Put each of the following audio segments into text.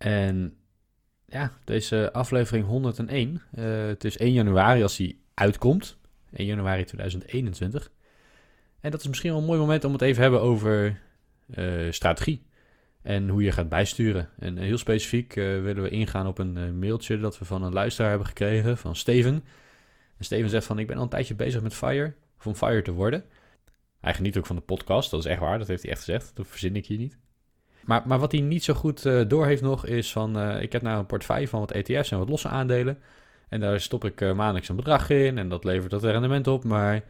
En ja, deze aflevering 101, eh, het is 1 januari als die uitkomt, 1 januari 2021. En dat is misschien wel een mooi moment om het even hebben over eh, strategie en hoe je gaat bijsturen. En heel specifiek eh, willen we ingaan op een eh, mailtje dat we van een luisteraar hebben gekregen, van Steven. En Steven zegt van, ik ben al een tijdje bezig met FIRE, of om FIRE te worden. Hij geniet ook van de podcast, dat is echt waar, dat heeft hij echt gezegd. Dat verzin ik hier niet. Maar, maar wat hij niet zo goed eh door heeft nog, is van, eh, ik heb nou een portefeuille van wat ETF's en wat losse aandelen. En daar stop ik eh, maandelijks een bedrag in en dat levert dat rendement op. Maar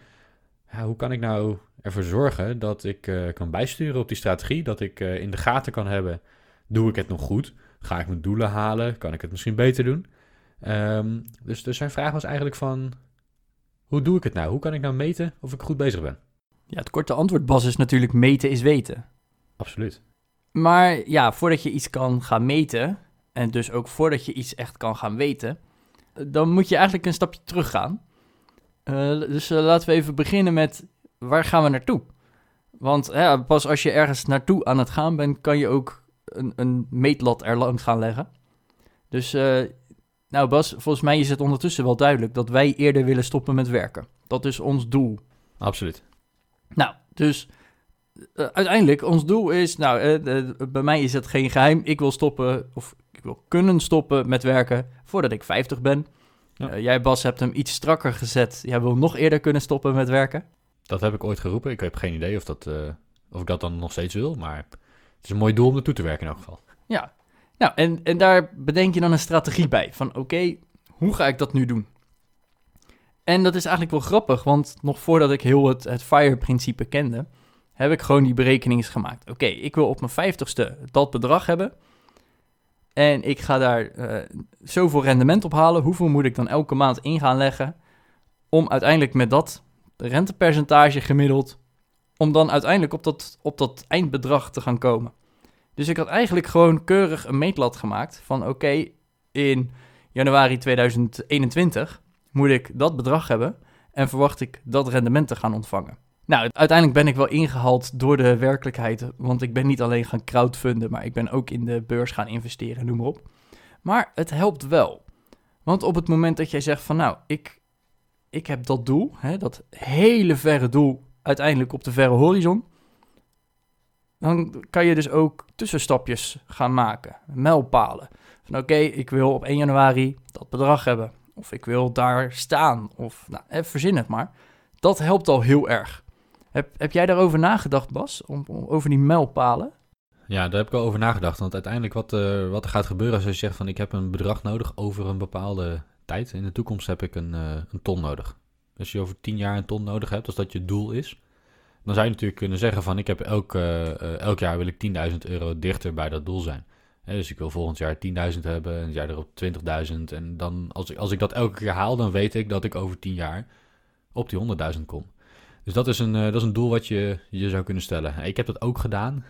ja, hoe kan ik nou ervoor zorgen dat ik kan bijsturen op die strategie? Dat ik in de gaten kan hebben, doe ik het nog goed? Ga ik mijn doelen halen? Kan ik het misschien beter doen? Ehm, dus, dus zijn vraag was eigenlijk van, hoe doe ik het nou? Hoe kan ik nou meten of ik goed bezig ben? Ja, het korte antwoord, Bas, is natuurlijk meten is weten. Absoluut. Maar ja, voordat je iets kan gaan meten, en dus ook voordat je iets echt kan gaan weten, dan moet je eigenlijk een stapje terug gaan. Eh, dus eh, laten we even beginnen met, waar gaan we naartoe? Want ja, pas als je ergens naartoe aan het gaan bent, kan je ook een, een meetlat er langs gaan leggen. Dus, eh, nou Bas, volgens mij is het ondertussen wel duidelijk dat wij eerder willen stoppen met werken. Dat is ons doel. Absoluut. Nou, dus eh, uiteindelijk, ons doel is, nou, eh, bij mij is het geen geheim. Ik wil stoppen, of ik wil kunnen stoppen met werken voordat ik 50 ben. Ja. Eh, jij, Bas, hebt hem iets strakker gezet. Jij wil nog eerder kunnen stoppen met werken. Dat heb ik ooit geroepen. Ik heb geen idee of, dat, of ik dat dan nog steeds wil. Maar het is een mooi doel om naartoe te werken in elk geval. Ja, nou, en, en daar bedenk je dan een strategie bij. Van oké, hoe ga ik dat nu doen? En dat is eigenlijk wel grappig, want nog voordat ik heel het, het FIRE-principe kende, heb ik gewoon die berekeningen gemaakt. Oké, ik wil op mijn vijftigste dat bedrag hebben. En ik ga daar eh, zoveel rendement op halen. Hoeveel moet ik dan elke maand in gaan leggen? Om uiteindelijk met dat rentepercentage gemiddeld, om dan uiteindelijk op dat, op dat eindbedrag te gaan komen. Dus ik had eigenlijk gewoon keurig een meetlat gemaakt van oké, in januari 2021 moet ik dat bedrag hebben en verwacht ik dat rendement te gaan ontvangen. Nou, uiteindelijk ben ik wel ingehaald door de werkelijkheid, want ik ben niet alleen gaan crowdfunden, maar ik ben ook in de beurs gaan investeren, noem maar op. Maar het helpt wel. Want op het moment dat jij zegt van nou, ik, ik heb dat doel, hè, dat hele verre doel uiteindelijk op de verre horizon, dan kan je dus ook tussenstapjes gaan maken, mijlpalen. Van oké, ik wil op 1 januari dat bedrag hebben. Of ik wil daar staan. Of nou, verzin het maar. Dat helpt al heel erg. Heb, heb jij daarover nagedacht, Bas? Om, om- over die mijlpalen? Ja, daar heb ik al over nagedacht. Want uiteindelijk wat, eh, wat er gaat gebeuren als je zegt van ik heb een bedrag nodig over een bepaalde tijd. In de toekomst heb ik een, eh, een ton nodig. Als je over 10 jaar een ton nodig hebt, als dat je doel is. Dan zou je natuurlijk kunnen zeggen van ik heb elk, eh, elk jaar wil ik 10.000 euro dichter bij dat doel zijn. Dus ik wil volgend jaar 10.000 hebben en het jaar erop 20.000. En dan als ik, als ik dat elke keer haal, dan weet ik dat ik over 10 jaar op die 100.000 kom. Dus dat is een, eh, dat is een doel wat je, je zou kunnen stellen. Ik heb dat ook gedaan.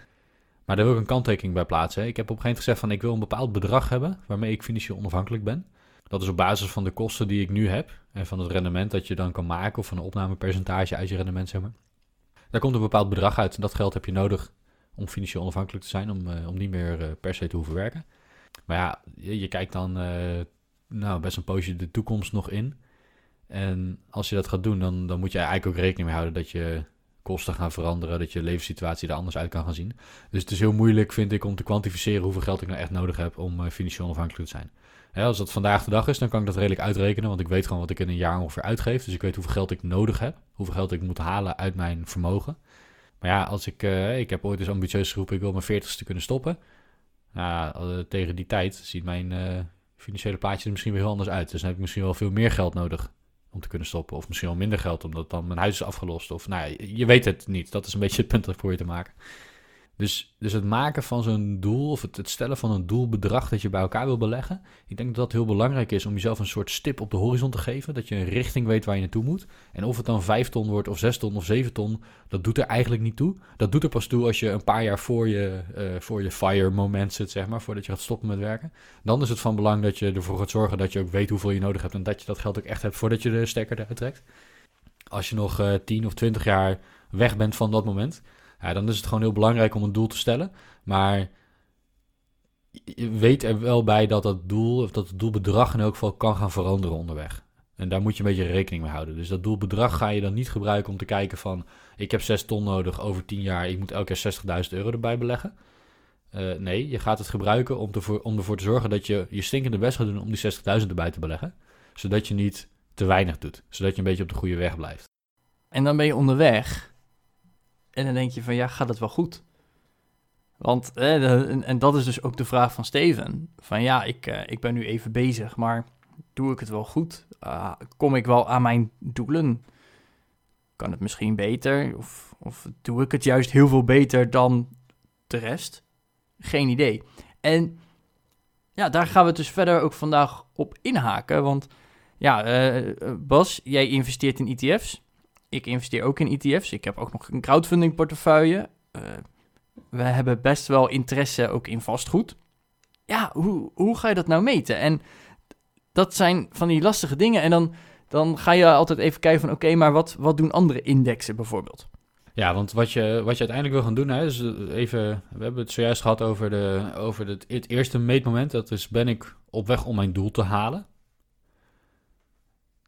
Maar daar wil ik een kanttekening bij plaatsen. Ik heb op een gegeven moment gezegd van ik wil een bepaald bedrag hebben waarmee ik financieel onafhankelijk ben. Dat is op basis van de kosten die ik nu heb en van het rendement dat je dan kan maken of van een opnamepercentage uit je rendement zeg maar. Daar komt een bepaald bedrag uit en dat geld heb je nodig om financieel onafhankelijk te zijn, om, eh, om niet meer eh, per se te hoeven werken. Maar ja, je, kijkt dan nou, best een poosje de toekomst nog in. En als je dat gaat doen, dan, dan moet je eigenlijk ook rekening mee houden dat je kosten gaan veranderen, dat je levenssituatie er anders uit kan gaan zien. Dus het is heel moeilijk, vind ik, om te kwantificeren hoeveel geld ik nou echt nodig heb om eh, financieel onafhankelijk te zijn. Als dat vandaag de dag is, dan kan ik dat redelijk uitrekenen, want ik weet gewoon wat ik in een jaar ongeveer uitgeef. Dus ik weet hoeveel geld ik nodig heb, hoeveel geld ik moet halen uit mijn vermogen. Maar ja, als ik, eh, ik heb ooit eens ambitieus geroepen, ik wil mijn veertigste kunnen stoppen. Nou, eh, tegen die tijd ziet mijn financiële plaatje er misschien weer heel anders uit. Dus dan heb ik misschien wel veel meer geld nodig om te kunnen stoppen. Of misschien wel minder geld, omdat dan mijn huis is afgelost. Of nou ja, je weet het niet. Dat is een beetje het punt dat ik probeer te maken. Dus, dus het maken van zo'n doel, of het, het stellen van een doelbedrag dat je bij elkaar wil beleggen. Ik denk dat dat heel belangrijk is om jezelf een soort stip op de horizon te geven. Dat je een richting weet waar je naartoe moet. En of het dan 5 ton wordt, of 6 ton, of 7 ton, dat doet er eigenlijk niet toe. Dat doet er pas toe als je een paar jaar voor je, uh, voor je fire moment zit, zeg maar. Voordat je gaat stoppen met werken. Dan is het van belang dat je ervoor gaat zorgen dat je ook weet hoeveel je nodig hebt. En dat je dat geld ook echt hebt voordat je de stekker eruit trekt. Als je nog uh, 10 of 20 jaar weg bent van dat moment ja, dan is het gewoon heel belangrijk om een doel te stellen. Maar je weet er wel bij dat dat doel, of dat het doelbedrag in elk geval kan gaan veranderen onderweg. En daar moet je een beetje rekening mee houden. Dus dat doelbedrag ga je dan niet gebruiken om te kijken van... ik heb 6 ton nodig over 10 jaar, ik moet elke keer 60.000 euro erbij beleggen. Uh, nee, je gaat het gebruiken om, te, om ervoor te zorgen dat je je stinkende best gaat doen om die 60.000 erbij te beleggen. Zodat je niet te weinig doet. Zodat je een beetje op de goede weg blijft. En dan ben je onderweg en dan denk je van ja, gaat het wel goed? Want, en, dat is dus ook de vraag van Steven. Van ja, ik, uh, ik ben nu even bezig, maar doe ik het wel goed? Uh, kom ik wel aan mijn doelen? Kan het misschien beter? Of, of doe ik het juist heel veel beter dan de rest? Geen idee. En ja, daar gaan we dus verder ook vandaag op inhaken. Want ja, uh, Bas, jij investeert in ETF's ik investeer ook in ETF's. Ik heb ook nog een crowdfunding portefeuille. Uh, we hebben best wel interesse ook in vastgoed. Ja, hoe, hoe ga je dat nou meten? En dat zijn van die lastige dingen. En dan, dan ga je altijd even kijken van... oké, maar wat, wat doen andere indexen bijvoorbeeld? Ja, want wat je, wat je uiteindelijk wil gaan doen... Hè, is even, we hebben het zojuist gehad over, de, over het, het eerste meetmoment. Dat is, ben ik op weg om mijn doel te halen?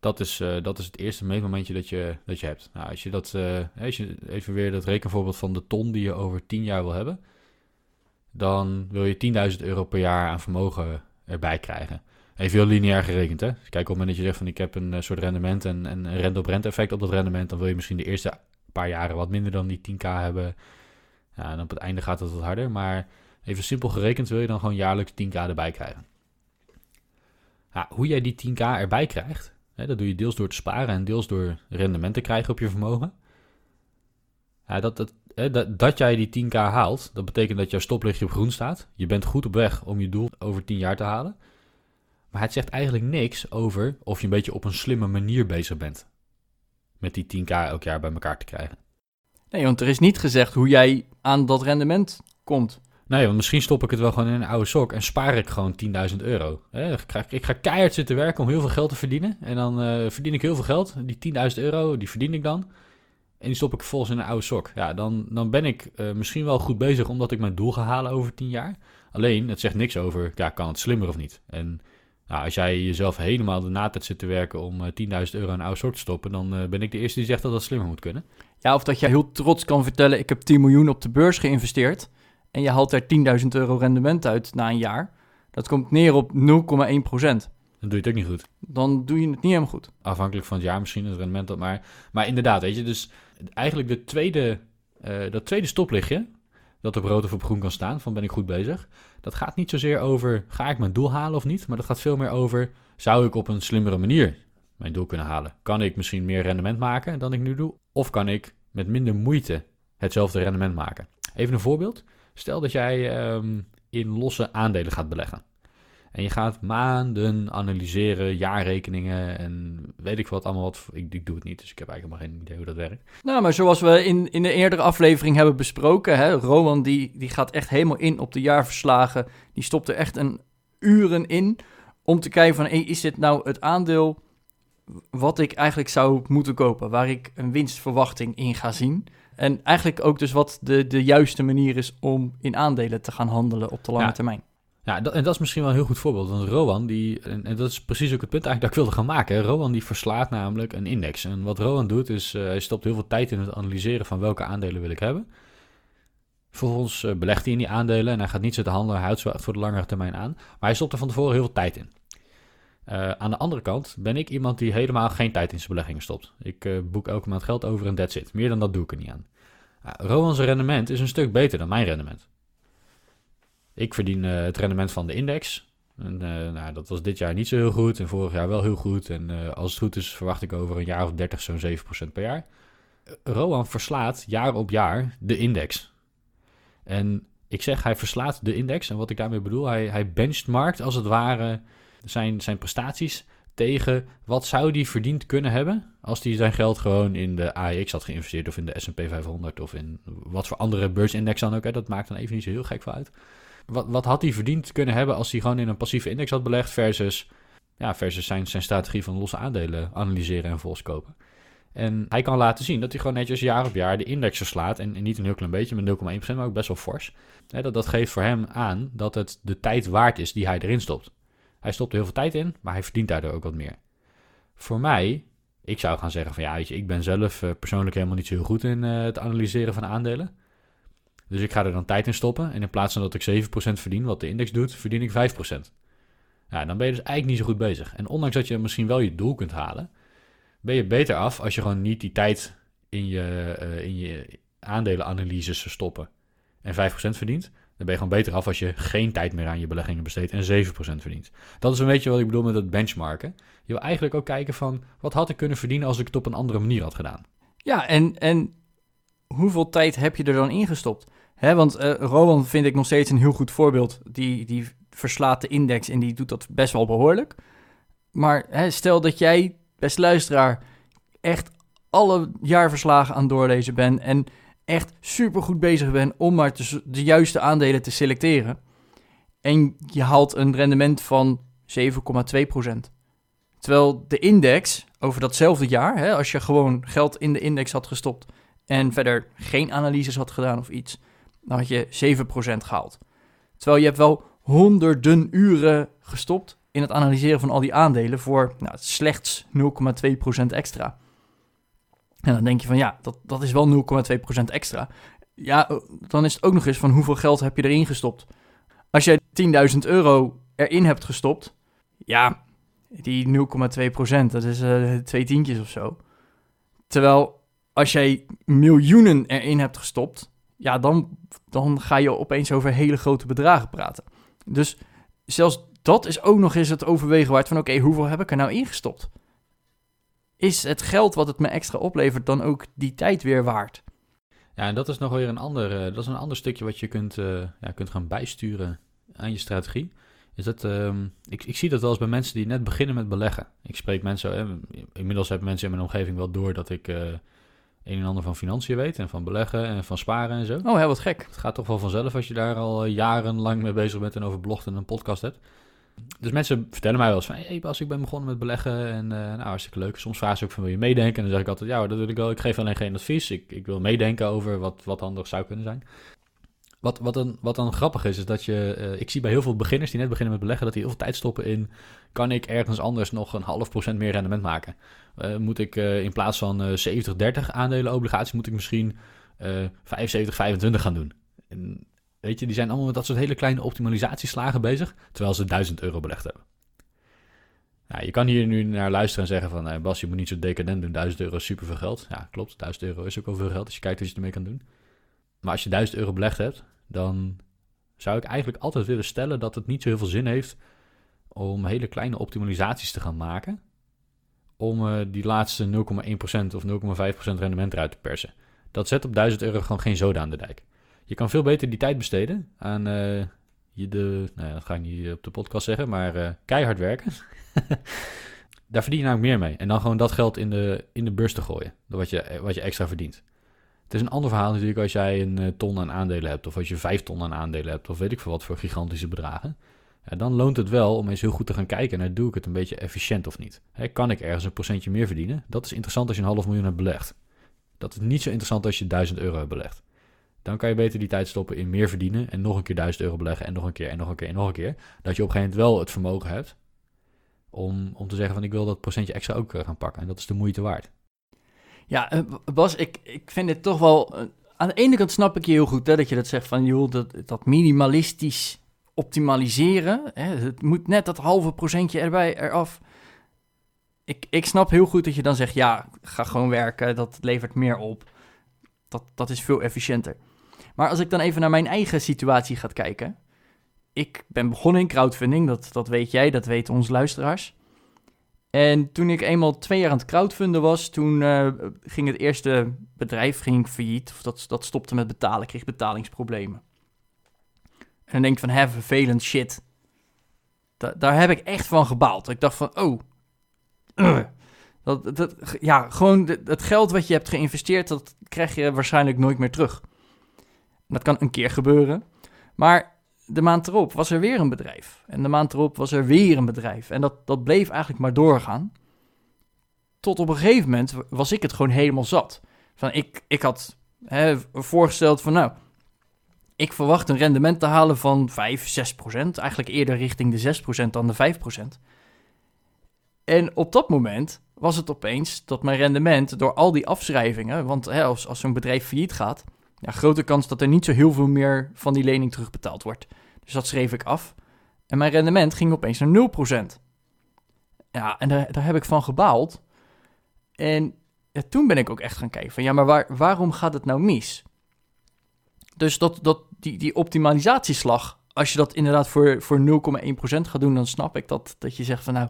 Dat is, uh, dat is het eerste meetmomentje dat je, dat je hebt. Nou, als je dat, uh, als je even weer dat rekenvoorbeeld van de ton die je over 10 jaar wil hebben, dan wil je 10.000 euro per jaar aan vermogen erbij krijgen. Even heel lineair gerekend, hè? Kijk, op het moment dat je zegt van ik heb een uh, soort rendement en, en een rente-op-rente effect op dat rendement, dan wil je misschien de eerste paar jaren wat minder dan die 10k hebben. Ja, en op het einde gaat het wat harder, maar even simpel gerekend wil je dan gewoon jaarlijks 10k erbij krijgen. Hoe jij die 10k erbij krijgt, dat doe je deels door te sparen en deels door rendement te krijgen op je vermogen. Ja, dat, dat, dat, dat jij die 10k haalt, dat betekent dat jouw stoplichtje op groen staat. Je bent goed op weg om je doel over 10 jaar te halen. Maar het zegt eigenlijk niks over of je een beetje op een slimme manier bezig bent. Met die 10k elk jaar bij elkaar te krijgen. Nee, want er is niet gezegd hoe jij aan dat rendement komt. Nee, want misschien stop ik het wel gewoon in een oude sok en spaar ik gewoon 10.000 euro. Ik ga keihard zitten werken om heel veel geld te verdienen. En dan uh, verdien ik heel veel geld. Die 10.000 euro, die verdien ik dan. En die stop ik volgens in een oude sok. Ja, dan, dan ben ik uh, misschien wel goed bezig omdat ik mijn doel ga halen over 10 jaar. Alleen, het zegt niks over, ja, kan het slimmer of niet? En nou, als jij jezelf helemaal de natijd zit te werken om uh, 10.000 euro in een oude sok te stoppen, dan ben ik de eerste die zegt dat dat slimmer moet kunnen. Ja, of dat jij heel trots kan vertellen, ik heb 10 miljoen op de beurs geïnvesteerd en je haalt er 10.000 euro rendement uit na een jaar, dat komt neer op 0,1% Dan doe je het ook niet goed. Dan doe je het niet helemaal goed. Afhankelijk van het jaar misschien, het rendement dat maar. Maar inderdaad, weet je, dus eigenlijk de tweede, uh, dat tweede stoplichtje, dat op rood of op groen kan staan, van ben ik goed bezig. Dat gaat niet zozeer over, ga ik mijn doel halen of niet? Maar dat gaat veel meer over, zou ik op een slimmere manier mijn doel kunnen halen? Kan ik misschien meer rendement maken dan ik nu doe? Of kan ik met minder moeite hetzelfde rendement maken? Even een voorbeeld. Stel dat jij um, in losse aandelen gaat beleggen. En je gaat maanden analyseren, jaarrekeningen en weet ik wat allemaal wat. Ik, ik doe het niet, dus ik heb eigenlijk helemaal geen idee hoe dat werkt. Nou, maar zoals we in, in de eerdere aflevering hebben besproken, hè, Rowan die, die gaat echt helemaal in op de jaarverslagen. Die stopt er echt een uren in om te kijken van, is dit nou het aandeel wat ik eigenlijk zou moeten kopen, waar ik een winstverwachting in ga zien? En eigenlijk ook dus wat de, de juiste manier is om in aandelen te gaan handelen op de lange termijn. Ja, dat, en dat is misschien wel een heel goed voorbeeld. Want Rowan, die, en, en, dat is precies ook het punt eigenlijk dat ik wilde gaan maken. Rowan die verslaat namelijk een index. En wat Rowan doet is, uh, hij stopt heel veel tijd in het analyseren van welke aandelen wil ik hebben. Vervolgens uh, belegt hij in die aandelen en hij gaat niet zitten handelen, hij houdt ze voor de langere termijn aan. Maar hij stopt er van tevoren heel veel tijd in. Uh, aan de andere kant ben ik iemand die helemaal geen tijd in zijn beleggingen stopt. Ik boek elke maand geld over en that's it. Meer dan dat doe ik er niet aan. Uh, Rowan's rendement is een stuk beter dan mijn rendement. Ik verdien het rendement van de index. En, nou, dat was dit jaar niet zo heel goed en vorig jaar wel heel goed. En als het goed is verwacht ik over een jaar of 30 zo'n 7% per jaar. Rowan verslaat jaar op jaar de index. En ik zeg, hij verslaat de index. En wat ik daarmee bedoel, hij, hij benchmarkt als het ware zijn, zijn prestaties tegen wat zou die verdiend kunnen hebben als hij zijn geld gewoon in de AEX had geïnvesteerd of in de S&P 500 of in wat voor andere beursindex dan ook. Hè. Dat maakt dan even niet zo heel gek voor uit. Wat, wat had hij verdiend kunnen hebben als hij gewoon in een passieve index had belegd versus, ja, versus zijn, zijn strategie van losse aandelen analyseren en volskopen. En hij kan laten zien dat hij gewoon netjes jaar op jaar de index verslaat. En, niet een heel klein beetje, met 0,1%, maar ook best wel fors. dat, dat geeft voor hem aan dat het de tijd waard is die hij erin stopt. Hij stopt er heel veel tijd in, maar hij verdient daardoor ook wat meer. Voor mij, ik zou gaan zeggen van ja, weet je, ik ben zelf eh, persoonlijk helemaal niet zo heel goed in uh, het analyseren van aandelen. Dus ik ga er dan tijd in stoppen. En in plaats van dat ik 7% verdien, wat de index doet, verdien ik 5%. Ja, dan ben je dus eigenlijk niet zo goed bezig. En ondanks dat je misschien wel je doel kunt halen, ben je beter af als je gewoon niet die tijd in je, uh, in je aandelenanalyses stoppen en 5% verdient. Dan ben je gewoon beter af als je geen tijd meer aan je beleggingen besteedt en 7% verdient. Dat is een beetje wat ik bedoel met het benchmarken. Je wil eigenlijk ook kijken van wat had ik kunnen verdienen als ik het op een andere manier had gedaan. Ja, en, en hoeveel tijd heb je er dan ingestopt? Want uh, vind ik nog steeds een heel goed voorbeeld. Die, die verslaat de index en die doet dat best wel behoorlijk. Maar stel dat jij beste luisteraar, echt alle jaarverslagen aan doorlezen ben en echt super goed bezig ben om maar de juiste aandelen te selecteren. En je haalt een rendement van 7,2%. Terwijl de index over datzelfde jaar, hè, als je gewoon geld in de index had gestopt en verder geen analyses had gedaan of iets, dan had je 7% gehaald. Terwijl je hebt wel honderden uren gestopt in het analyseren van al die aandelen voor nou, slechts 0,2% extra. En dan denk je van ja, dat, dat is wel 0,2% extra. Ja, eh, dan is het ook nog eens van hoeveel geld heb je erin gestopt. Als jij 10.000 euro erin hebt gestopt, ja, die 0,2%, dat is uh, twee tientjes of zo. Terwijl als jij miljoenen erin hebt gestopt, ja, dan, dan ga je opeens over hele grote bedragen praten. Dus zelfs dat is ook nog eens het overwegen waard van oké, hoeveel heb ik er nou ingestopt? Is het geld wat het me extra oplevert dan ook die tijd weer waard? Ja, en dat is nog weer een ander, uh, dat is een ander stukje wat je kunt, uh, ja, kunt gaan bijsturen aan je strategie. Is dat, uh, ik, ik zie dat wel eens bij mensen die net beginnen met beleggen. Ik spreek mensen, eh, inmiddels hebben mensen in mijn omgeving wel door dat ik een en ander van financiën weet en van beleggen en van sparen en zo. Oh, heel wat gek. Het gaat toch wel vanzelf als je daar al jarenlang mee bezig bent en over blogt en een podcast hebt. Dus mensen vertellen mij wel eens van... Hey Bas, ik ben begonnen met beleggen en uh, nou, hartstikke leuk. Soms vragen ze ook van wil je meedenken? En dan zeg ik altijd ja, dat wil ik wel. Ik geef alleen geen advies. Ik, ik wil meedenken over wat, wat anders zou kunnen zijn. Wat, wat, dan, wat dan grappig is, is dat je... Uh, ik zie bij heel veel beginners die net beginnen met beleggen... dat die heel veel tijd stoppen in... kan ik ergens anders nog een half procent meer rendement maken? Uh, moet ik in plaats van 70-30 aandelen obligaties... moet ik misschien 75-25 gaan doen? En Weet je, die zijn allemaal met dat soort hele kleine optimalisatieslagen bezig, terwijl ze 1000 euro belegd hebben. Nou, je kan hier nu naar luisteren en zeggen van, eh, Bas, je moet niet zo decadent doen, 1000 euro is superveel geld. Ja, klopt, 1000 euro is ook wel veel geld als je kijkt wat je ermee kan doen. Maar als je 1000 euro belegd hebt, dan zou ik eigenlijk altijd willen stellen dat het niet zo heel veel zin heeft om hele kleine optimalisaties te gaan maken, om uh, die laatste 0,1% of 0,5% rendement eruit te persen. Dat zet op 1000 euro gewoon geen zoden aan de dijk. Je kan veel beter die tijd besteden aan uh, je de, nou ja, dat ga ik niet op de podcast zeggen, maar uh, keihard werken. Daar verdien je namelijk meer mee. En dan gewoon dat geld in de, in de beurs te gooien, wat je, wat je extra verdient. Het is een ander verhaal natuurlijk als jij een uh, ton aan aandelen hebt, of als je vijf ton aan aandelen hebt, of weet ik veel wat voor gigantische bedragen. Ja, dan loont het wel om eens heel goed te gaan kijken naar doe ik het een beetje efficiënt of niet. Kan ik ergens een procentje meer verdienen? Dat is interessant als je een half miljoen hebt belegd. Dat is niet zo interessant als je 1000 euro hebt belegd. Dan kan je beter die tijd stoppen in meer verdienen en nog een keer 1000 euro beleggen en nog een keer en nog een keer en nog een keer. Dat je op een gegeven moment wel het vermogen hebt om, om te zeggen van ik wil dat procentje extra ook eh, gaan pakken. En dat is de moeite waard. Ja, eh, Bas, ik, ik vind het toch wel... Eh, aan de ene kant snap ik je heel goed hè, dat je dat zegt van joh, dat, dat minimalistisch optimaliseren. Hè, het moet net dat halve procentje erbij, eraf. Ik, ik snap heel goed dat je dan zegt ja, ga gewoon werken, dat levert meer op. Dat, dat is veel efficiënter. Maar als ik dan even naar mijn eigen situatie ga kijken. Ik ben begonnen in crowdfunding, dat, dat weet jij, dat weten onze luisteraars. En toen ik eenmaal twee jaar aan het crowdfunden was, toen uh, ging het eerste bedrijf ging failliet. Of dat, dat stopte met betalen, kreeg betalingsproblemen. En dan denk je van, hè, vervelend shit. Da- daar heb ik echt van gebaald. Ik dacht van, oh. Dat, dat, ja, gewoon het geld wat je hebt geïnvesteerd, dat krijg je waarschijnlijk nooit meer terug. Dat kan een keer gebeuren. Maar de maand erop was er weer een bedrijf. En de maand erop was er weer een bedrijf. En dat, dat bleef eigenlijk maar doorgaan. Tot op een gegeven moment was ik het gewoon helemaal zat. Van ik, ik had hè, voorgesteld van nou, ik verwacht een rendement te halen van 5, 6 procent. Eigenlijk eerder richting de 6 procent dan de 5 procent. En op dat moment was het opeens dat mijn rendement door al die afschrijvingen... want hè, als, als zo'n bedrijf failliet gaat... Ja, grote kans dat er niet zo heel veel meer van die lening terugbetaald wordt. Dus dat schreef ik af. En mijn rendement ging opeens naar 0%. Ja, en daar, daar heb ik van gebaald. En toen ben ik ook echt gaan kijken van... ja, maar waar, waarom gaat het nou mis? Dus dat, dat, die, die optimalisatieslag... als je dat inderdaad voor, voor 0,1% gaat doen... dan snap ik dat, dat je zegt van nou...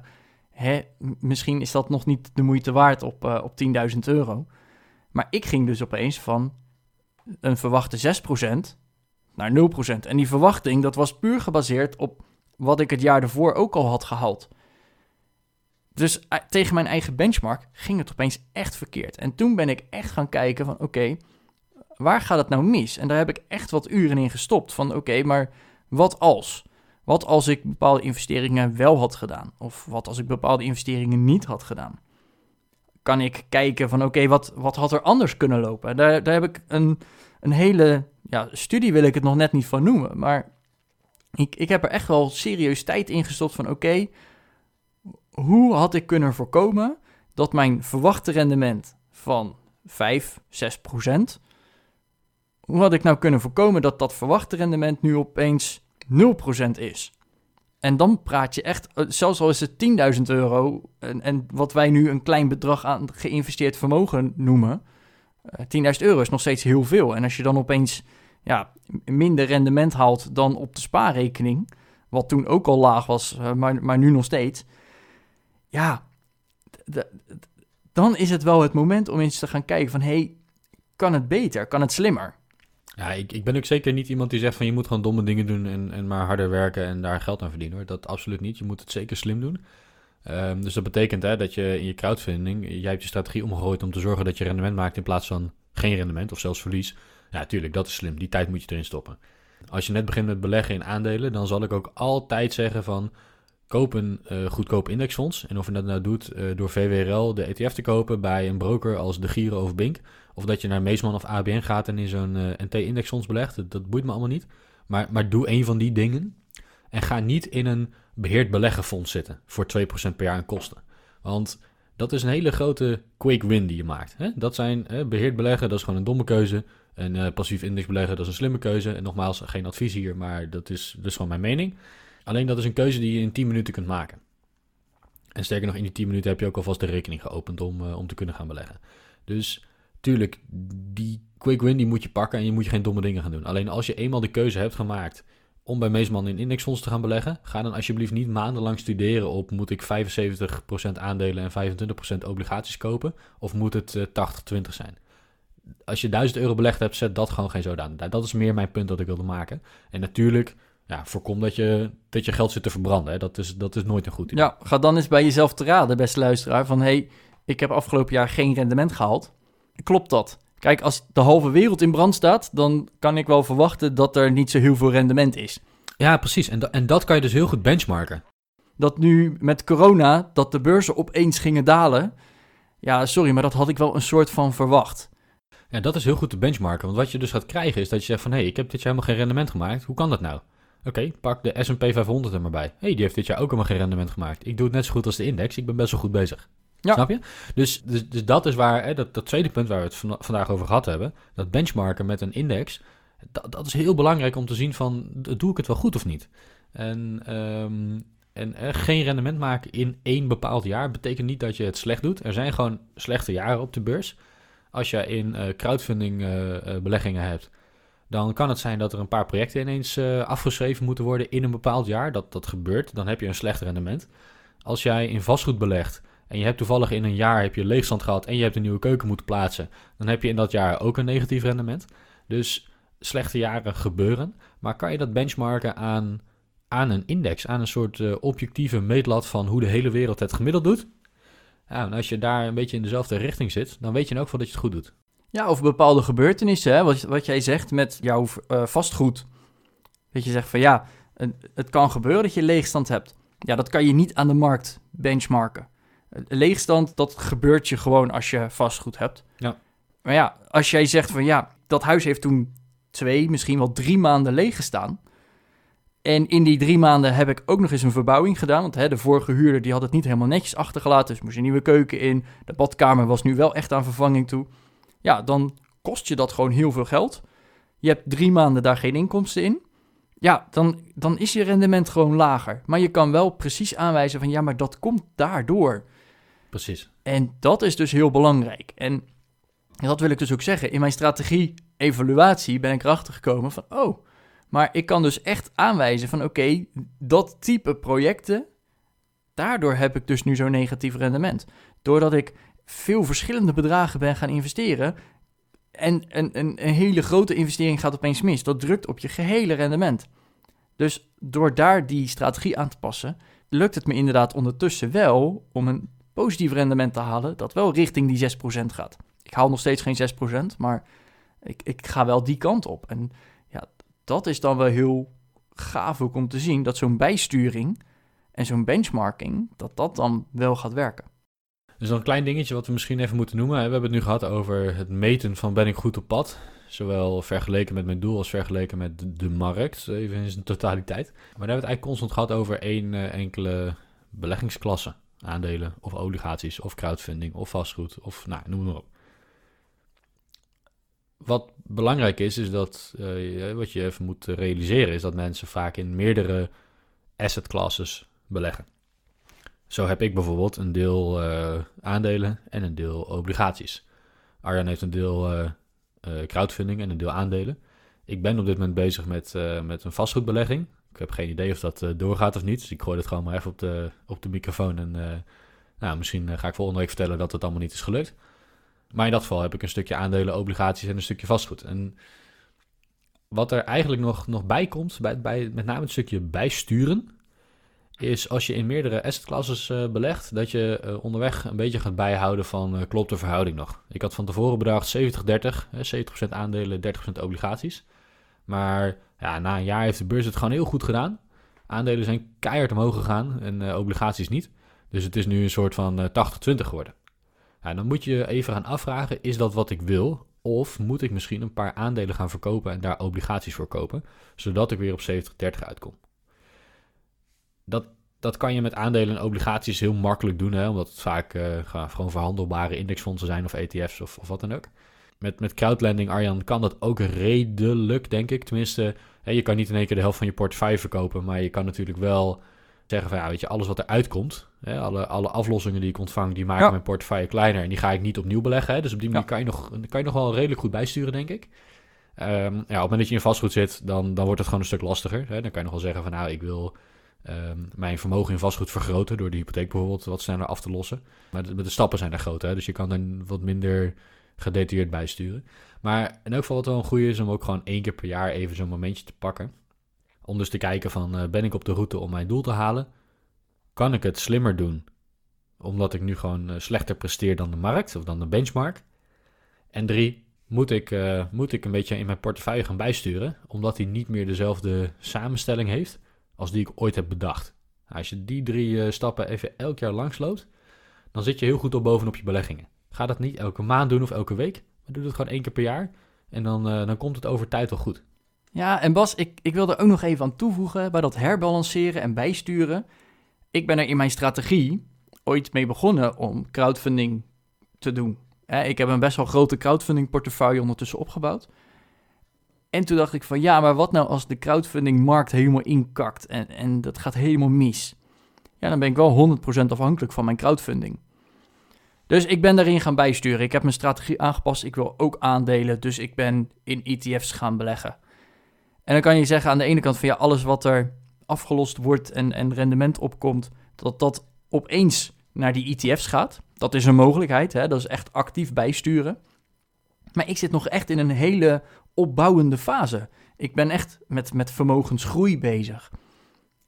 Hè, misschien is dat nog niet de moeite waard op, eh, op 10.000 euro. Maar ik ging dus opeens van een verwachte 6% naar 0%. En die verwachting, dat was puur gebaseerd op wat ik het jaar ervoor ook al had gehaald. Dus eh, tegen mijn eigen benchmark ging het opeens echt verkeerd. En toen ben ik echt gaan kijken van oké, waar gaat het nou mis? En daar heb ik echt wat uren in gestopt. Van oké, maar wat als? Wat als ik bepaalde investeringen wel had gedaan? Of wat als ik bepaalde investeringen niet had gedaan? Kan ik kijken van oké, wat, wat had er anders kunnen lopen? Daar, daar heb ik een, een hele ja, studie wil ik het nog net niet van noemen. Maar ik, ik heb er echt wel serieus tijd in gestopt van oké, hoe had ik kunnen voorkomen dat mijn verwachte rendement van 5, 6 procent, hoe had ik nou kunnen voorkomen dat dat verwachte rendement nu opeens 0 procent is? En dan praat je echt, eh, zelfs al is het 10.000 euro en, en wat wij nu een klein bedrag aan geïnvesteerd vermogen noemen, eh, 10.000 euro is nog steeds heel veel. En als je dan opeens ja, minder rendement haalt dan op de spaarrekening, wat toen ook al laag was, eh, maar, maar nu nog steeds, ja, dan is het wel het moment om eens te gaan kijken van, hey, kan het beter? Kan het slimmer? Ja, ik, ik ben ook zeker niet iemand die zegt van je moet gewoon domme dingen doen en, en maar harder werken en daar geld aan verdienen hoor. Dat absoluut niet. Je moet het zeker slim doen. Ehm, dus dat betekent hè, dat je in je crowdfunding, jij hebt je strategie omgegooid om te zorgen dat je rendement maakt in plaats van geen rendement of zelfs verlies. Ja, tuurlijk, dat is slim. Die tijd moet je erin stoppen. Als je net begint met beleggen in aandelen, dan zal ik ook altijd zeggen van koop een eh, goedkoop indexfonds. En of je dat nou doet eh, door VWRL de ETF te kopen bij een broker als De Giro of Bink. Of dat je naar Meesman of ABN gaat en in zo'n eh, NT-indexfonds belegt. Dat, boeit me allemaal niet. Maar, maar doe een van die dingen. En ga niet in een beheerd beleggenfonds zitten voor 2% per jaar aan kosten. Want dat is een hele grote quick win die je maakt. Hè? Dat zijn eh, beheerd beleggen, dat is gewoon een domme keuze. En eh, passief index beleggen, dat is een slimme keuze. En nogmaals, geen advies hier, maar dat is, is gewoon mijn mening. Alleen dat is een keuze die je in 10 minuten kunt maken. En sterker nog, in die 10 minuten heb je ook alvast de rekening geopend om, eh, om te kunnen gaan beleggen. Dus tuurlijk, die quick win die moet je pakken en je moet je geen domme dingen gaan doen. Alleen als je eenmaal de keuze hebt gemaakt om bij Meesman in indexfonds te gaan beleggen, ga dan alsjeblieft niet maandenlang studeren op moet ik 75% aandelen en 25% obligaties kopen of moet het eh, 80-20 zijn. Als je 1000 euro belegd hebt, zet dat gewoon geen aan. Dat is meer mijn punt dat ik wilde maken. En natuurlijk, ja, voorkom dat je, dat je geld zit te verbranden. Hè. Dat, is, dat is nooit een goed idee. Ja, ga dan eens bij jezelf te raden, beste luisteraar, van hey, ik heb afgelopen jaar geen rendement gehaald. Klopt dat? Kijk, als de halve wereld in brand staat, dan kan ik wel verwachten dat er niet zo heel veel rendement is. Ja, precies. En, da- en dat kan je dus heel goed benchmarken. Dat nu met corona, dat de beurzen opeens gingen dalen. Ja, sorry, maar dat had ik wel een soort van verwacht. Ja, dat is heel goed te benchmarken. Want wat je dus gaat krijgen is dat je zegt van... hé, hey, ik heb dit jaar helemaal geen rendement gemaakt. Hoe kan dat nou? Oké, pak de S&P 500 er maar bij. Hé, hey, die heeft dit jaar ook helemaal geen rendement gemaakt. Ik doe het net zo goed als de index. Ik ben best wel goed bezig. Ja. Snap je? Dus, dus, dus dat is waar... Hè, dat, dat tweede punt waar we het vanda- vandaag over gehad hebben... dat benchmarken met een index... Dat, dat is heel belangrijk om te zien van... doe ik het wel goed of niet? En... ehm, en eh, geen rendement maken in één bepaald jaar betekent niet dat je het slecht doet. Er zijn gewoon slechte jaren op de beurs. Als je in eh, crowdfunding eh, eh, beleggingen hebt, dan kan het zijn dat er een paar projecten ineens afgeschreven moeten worden in een bepaald jaar. Dat, dat gebeurt, dan heb je een slecht rendement. Als jij in vastgoed belegt en je hebt toevallig in een jaar heb je leegstand gehad en je hebt een nieuwe keuken moeten plaatsen, dan heb je in dat jaar ook een negatief rendement. Dus slechte jaren gebeuren, maar kan je dat benchmarken aan, aan een index, aan een soort eh, objectieve meetlat van hoe de hele wereld het gemiddeld doet? Ja, en als je daar een beetje in dezelfde richting zit, dan weet je in elk geval dat je het goed doet. Ja, of bepaalde gebeurtenissen, hè? Wat, wat jij zegt met jouw eh, vastgoed. Dat je zegt van ja, het kan gebeuren dat je leegstand hebt. Ja, dat kan je niet aan de markt benchmarken. Leegstand, dat gebeurt je gewoon als je vastgoed hebt. Ja. Maar ja, als jij zegt van ja, dat huis heeft toen twee, misschien wel drie maanden leeg gestaan. En in die drie maanden heb ik ook nog eens een verbouwing gedaan. Want hè, de vorige huurder die had het niet helemaal netjes achtergelaten. Dus moest een nieuwe keuken in. De badkamer was nu wel echt aan vervanging toe. Ja, dan kost je dat gewoon heel veel geld. Je hebt drie maanden daar geen inkomsten in. Ja, dan, dan is je rendement gewoon lager. Maar je kan wel precies aanwijzen van ja, maar dat komt daardoor. Precies. En dat is dus heel belangrijk. En dat wil ik dus ook zeggen. In mijn strategie-evaluatie ben ik erachter gekomen van... oh, maar ik kan dus echt aanwijzen van... oké, dat type projecten... daardoor heb ik dus nu zo'n negatief rendement. Doordat ik veel verschillende bedragen ben gaan investeren... en een, een, een hele grote investering gaat opeens mis. Dat drukt op je gehele rendement. Dus door daar die strategie aan te passen... lukt het me inderdaad ondertussen wel om een positief rendement te halen... dat wel richting die 6% gaat. Ik haal nog steeds geen 6%, maar ik, ik ga wel die kant op. En ja, dat is dan wel heel gaaf ook om te zien dat zo'n bijsturing en zo'n benchmarking, dat dat dan wel gaat werken. Dus dan een klein dingetje wat we misschien even moeten noemen. We hebben het nu gehad over het meten van ben ik goed op pad. Zowel vergeleken met mijn doel als vergeleken met de markt, even in zijn totaliteit. Maar daar hebben we het eigenlijk constant gehad over één uh, enkele beleggingsklasse. Aandelen of obligaties of crowdfunding of vastgoed of nou, noem maar op wat belangrijk is, is dat uh, wat je even moet realiseren, is dat mensen vaak in meerdere asset classes beleggen. Zo heb ik bijvoorbeeld een deel uh, aandelen en een deel obligaties. Arjan heeft een deel uh, crowdfunding en een deel aandelen. Ik ben op dit moment bezig met, met een vastgoedbelegging. Ik heb geen idee of dat doorgaat of niet, dus ik gooi het gewoon maar even op de, op de microfoon. En nou, misschien ga ik volgende week vertellen dat het allemaal niet is gelukt. Maar in dat geval heb ik een stukje aandelen, obligaties en een stukje vastgoed. En wat er eigenlijk nog, nog bij komt, bij, bij, met name het stukje bijsturen, is als je in meerdere assetclasses uh, belegt, dat je onderweg een beetje gaat bijhouden van klopt de verhouding nog. Ik had van tevoren bedacht 70-30, 70% aandelen, 30% obligaties. Maar ja, na een jaar heeft de beurs het gewoon heel goed gedaan. Aandelen zijn keihard omhoog gegaan en obligaties niet. Dus het is nu een soort van 80-20 geworden. Ja, dan moet je even gaan afvragen, is dat wat ik wil? Of moet ik misschien een paar aandelen gaan verkopen en daar obligaties voor kopen, zodat ik weer op 70-30 uitkom? Dat, dat kan je met aandelen en obligaties heel makkelijk doen, hè, omdat het vaak uh, gewoon verhandelbare indexfondsen zijn of ETF's of, of wat dan ook. Met, met crowdlending, Arjan, kan dat ook redelijk, denk ik. Tenminste, hè, je kan niet in één keer de helft van je portefeuille verkopen, maar je kan natuurlijk wel zeggen van ja, weet je, alles wat eruit komt, hè, alle, alle aflossingen die ik ontvang, die maken mijn portefeuille kleiner en die ga ik niet opnieuw beleggen. Hè, dus op die manier kan, je nog, kan je nog wel redelijk goed bijsturen, denk ik. Um, ja, op het moment dat je in vastgoed zit, dan, dan wordt het gewoon een stuk lastiger. Hè. Dan kan je nog wel zeggen van nou, ik wil um, mijn vermogen in vastgoed vergroten door de hypotheek bijvoorbeeld wat sneller af te lossen. Maar de, de stappen zijn er groot, hè, dus je kan dan wat minder gedetailleerd bijsturen. Maar in elk geval wat wel een goede is om ook gewoon één keer per jaar even zo'n momentje te pakken. Om dus te kijken van, uh, ben ik op de route om mijn doel te halen? Kan ik het slimmer doen? Omdat ik nu gewoon uh, slechter presteer dan de markt of dan de benchmark? En drie, moet ik, uh, moet ik een beetje in mijn portefeuille gaan bijsturen? Omdat hij niet meer dezelfde samenstelling heeft als die ik ooit heb bedacht. Als je die drie stappen even elk jaar langsloopt, dan zit je heel goed op bovenop je beleggingen. Ga dat niet elke maand doen of elke week, maar doe het gewoon één keer per jaar. En dan, dan komt het over tijd wel goed. Ja, en Bas, ik, ik wil er ook nog even aan toevoegen bij dat herbalanceren en bijsturen. Ik ben er in mijn strategie ooit mee begonnen om crowdfunding te doen. ik heb een best wel grote crowdfunding portefeuille ondertussen opgebouwd. En toen dacht ik van ja, maar wat nou als de crowdfunding-markt helemaal inkakt en, en dat gaat helemaal mis? Ja, dan ben ik wel 100% afhankelijk van mijn crowdfunding. Dus ik ben daarin gaan bijsturen. Ik heb mijn strategie aangepast. Ik wil ook aandelen, dus ik ben in ETF's gaan beleggen. En dan kan je zeggen aan de ene kant van ja, alles wat er afgelost wordt en, en rendement opkomt, dat dat opeens naar die ETF's gaat. Dat is een mogelijkheid, hè? dat is echt actief bijsturen. Maar ik zit nog echt in een hele opbouwende fase. Ik ben echt met, met vermogensgroei bezig.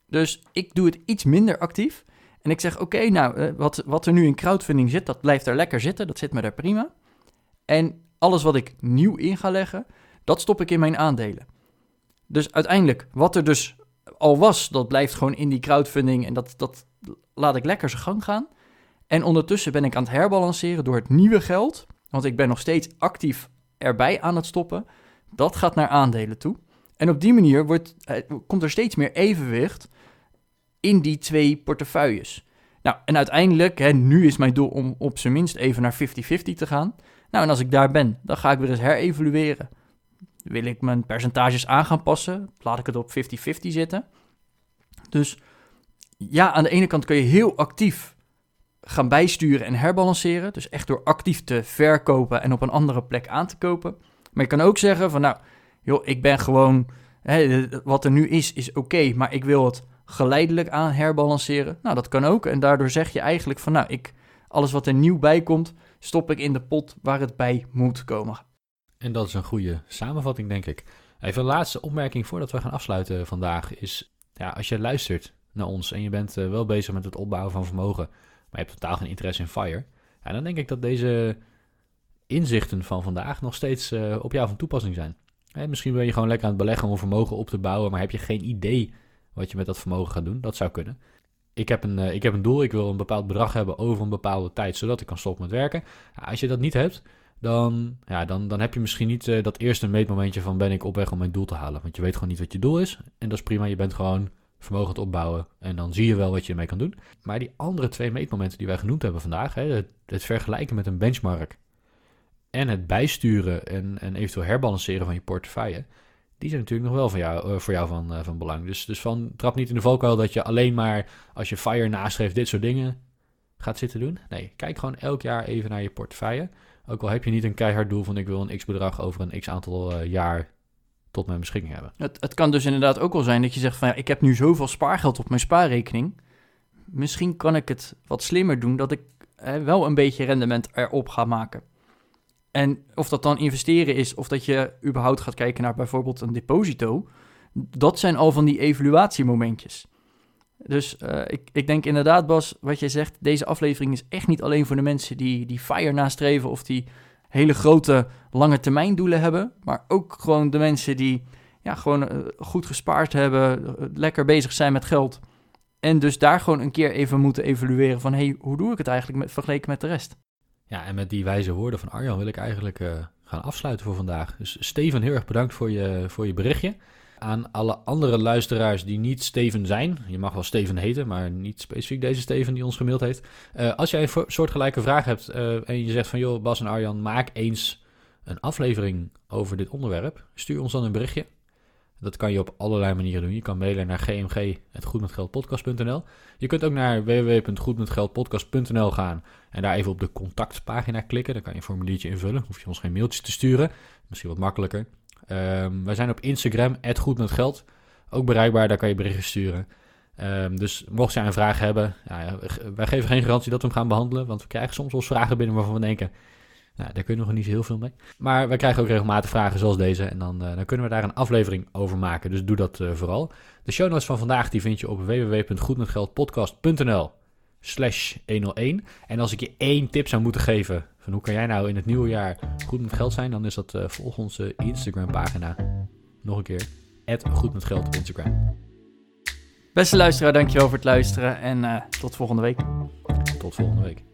Dus ik doe het iets minder actief. En ik zeg, oké, nou, eh, wat, wat er nu in crowdfunding zit, dat blijft er lekker zitten. Dat zit me daar prima. En alles wat ik nieuw in ga leggen, dat stop ik in mijn aandelen. Dus uiteindelijk, wat er dus al was, dat blijft gewoon in die crowdfunding en dat, dat laat ik lekker zijn gang gaan. En ondertussen ben ik aan het herbalanceren door het nieuwe geld, want ik ben nog steeds actief erbij aan het stoppen. Dat gaat naar aandelen toe. En op die manier wordt, eh, komt er steeds meer evenwicht in die twee portefeuilles. Nou, en uiteindelijk, hè, nu is mijn doel om op zijn minst even naar 50-50 te gaan. Nou, en als ik daar ben, dan ga ik weer eens herevalueren. Wil ik mijn percentages aan gaan passen? Laat ik het op 50-50 zitten? Dus ja, aan de ene kant kun je heel actief gaan bijsturen en herbalanceren. Dus echt door actief te verkopen en op een andere plek aan te kopen. Maar je kan ook zeggen van nou, joh, ik ben gewoon, hè, wat er nu is, is oké, maar ik wil het geleidelijk aan herbalanceren. Nou, dat kan ook. En daardoor zeg je eigenlijk van nou, ik, alles wat er nieuw bij komt, stop ik in de pot waar het bij moet komen. En dat is een goede samenvatting, denk ik. Even een laatste opmerking voordat we gaan afsluiten vandaag is, ja, als je luistert naar ons en je bent uh, wel bezig met het opbouwen van vermogen, maar je hebt totaal geen interesse in FIRE, ja, dan denk ik dat deze inzichten van vandaag nog steeds uh, op jou van toepassing zijn. Hè, misschien ben je gewoon lekker aan het beleggen om vermogen op te bouwen, maar heb je geen idee wat je met dat vermogen gaat doen. Dat zou kunnen. Ik heb, een, uh, ik heb een doel, ik wil een bepaald bedrag hebben over een bepaalde tijd, zodat ik kan stoppen met werken. Als je dat niet hebt, dan, ja, dan, dan heb je misschien niet uh, dat eerste meetmomentje van ben ik op weg om mijn doel te halen. Want je weet gewoon niet wat je doel is. En dat is prima, je bent gewoon vermogen het opbouwen en dan zie je wel wat je ermee kan doen. Maar die andere twee meetmomenten die wij genoemd hebben vandaag, hè, het, het vergelijken met een benchmark en het bijsturen en, en eventueel herbalanceren van je portefeuille, die zijn natuurlijk nog wel voor jou, uh, voor jou van, uh, van belang. Dus, dus van, trap niet in de valkuil dat je alleen maar als je FIRE naschrijft dit soort dingen gaat zitten doen. Nee, kijk gewoon elk jaar even naar je portefeuille. Ook al heb je niet een keihard doel van ik wil een x bedrag over een x aantal uh, jaar tot mijn beschikking hebben. Het, het kan dus inderdaad ook wel zijn dat je zegt van ja, ik heb nu zoveel spaargeld op mijn spaarrekening. Misschien kan ik het wat slimmer doen dat ik wel een beetje rendement erop ga maken. En of dat dan investeren is of dat je überhaupt gaat kijken naar bijvoorbeeld een deposito, dat zijn al van die evaluatiemomentjes. Dus uh, ik, ik denk inderdaad, Bas, wat jij zegt, deze aflevering is echt niet alleen voor de mensen die, die FIRE nastreven of die hele grote lange termijn doelen hebben, maar ook gewoon de mensen die ja, gewoon uh, goed gespaard hebben, uh, lekker bezig zijn met geld. En dus daar gewoon een keer even moeten evalueren van, hey, hoe doe ik het eigenlijk met, vergeleken met de rest? Ja, en met die wijze woorden van Arjan wil ik eigenlijk uh, gaan afsluiten voor vandaag. Dus Steven, heel erg bedankt voor je, voor je berichtje. Aan alle andere luisteraars die niet Steven zijn, je mag wel Steven heten, maar niet specifiek deze Steven die ons gemaild heeft. Uh, als jij een soortgelijke vraag hebt uh, en je zegt van joh, Bas en Arjan, maak eens een aflevering over dit onderwerp, stuur ons dan een berichtje. Dat kan je op allerlei manieren doen. Je kan mailen naar gmg.goedmetgeldpodcast.nl. Je kunt ook naar www.goedmetgeldpodcast.nl gaan en daar even op de contactpagina klikken. Dan kan je een formuliertje invullen. Hoef je ons geen mailtjes te sturen. Misschien wat makkelijker. Um, wij zijn op Instagram, goedmetgeld. Ook bereikbaar, daar kan je berichten sturen. Um, dus mocht jij een vraag hebben, ja, wij geven geen garantie dat we hem gaan behandelen. Want we krijgen soms wel vragen binnen waarvan we denken... Nou, daar kun je nog niet heel veel mee. Maar wij krijgen ook regelmatig vragen zoals deze. En dan, uh, dan kunnen we daar een aflevering over maken. Dus doe dat uh, vooral. De show notes van vandaag die vind je op www.goedmetgeldpodcast.nl slash 101. En als ik je één tip zou moeten geven van hoe kan jij nou in het nieuwe jaar goed met geld zijn, dan is dat uh, volg onze Instagram pagina. Nog een keer, goed met geld op Instagram. Beste luisteraar, dankjewel voor het luisteren en tot volgende week. Tot volgende week.